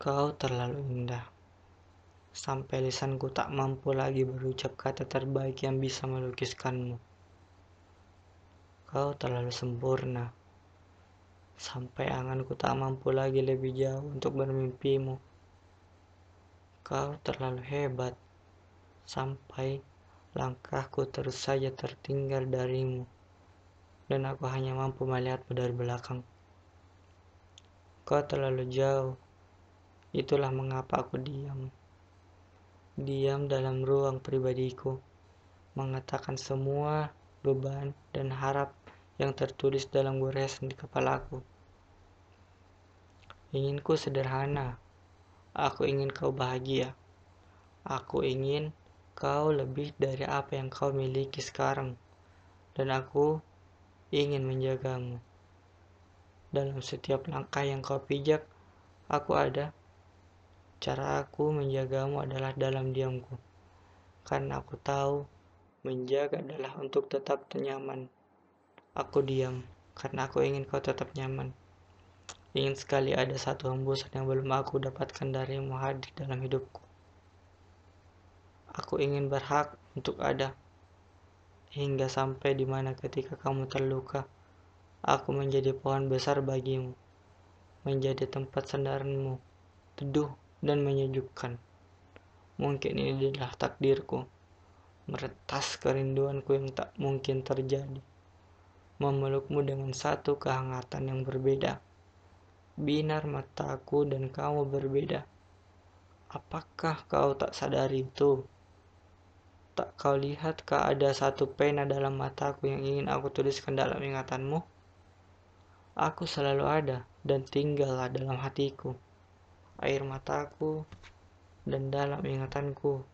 Kau terlalu indah, sampai lisanku tak mampu lagi berucap kata terbaik yang bisa melukiskanmu. Kau terlalu sempurna, sampai anganku tak mampu lagi lebih jauh untuk bermimpimu. Kau terlalu hebat, sampai langkahku terus saja tertinggal darimu, dan aku hanya mampu melihatmu dari belakang. Kau terlalu jauh, Itulah mengapa aku diam. Diam dalam ruang pribadiku, mengatakan semua beban dan harap yang tertulis dalam goresan di kepalaku. Inginku sederhana. Aku ingin kau bahagia. Aku ingin kau lebih dari apa yang kau miliki sekarang. Dan aku ingin menjagamu. Dalam setiap langkah yang kau pijak, aku ada Cara aku menjagamu adalah dalam diamku, karena aku tahu menjaga adalah untuk tetap nyaman. Aku diam, karena aku ingin kau tetap nyaman. Ingin sekali ada satu hembusan yang belum aku dapatkan darimu hadir dalam hidupku. Aku ingin berhak untuk ada, hingga sampai di mana ketika kamu terluka, aku menjadi pohon besar bagimu, menjadi tempat sandaranmu, teduh dan menyejukkan. Mungkin ini adalah takdirku, meretas kerinduanku yang tak mungkin terjadi. Memelukmu dengan satu kehangatan yang berbeda. Binar mataku dan kamu berbeda. Apakah kau tak sadari itu? Tak kau lihat kah ada satu pena dalam mataku yang ingin aku tuliskan dalam ingatanmu? Aku selalu ada dan tinggallah dalam hatiku air mataku, dan dalam ingatanku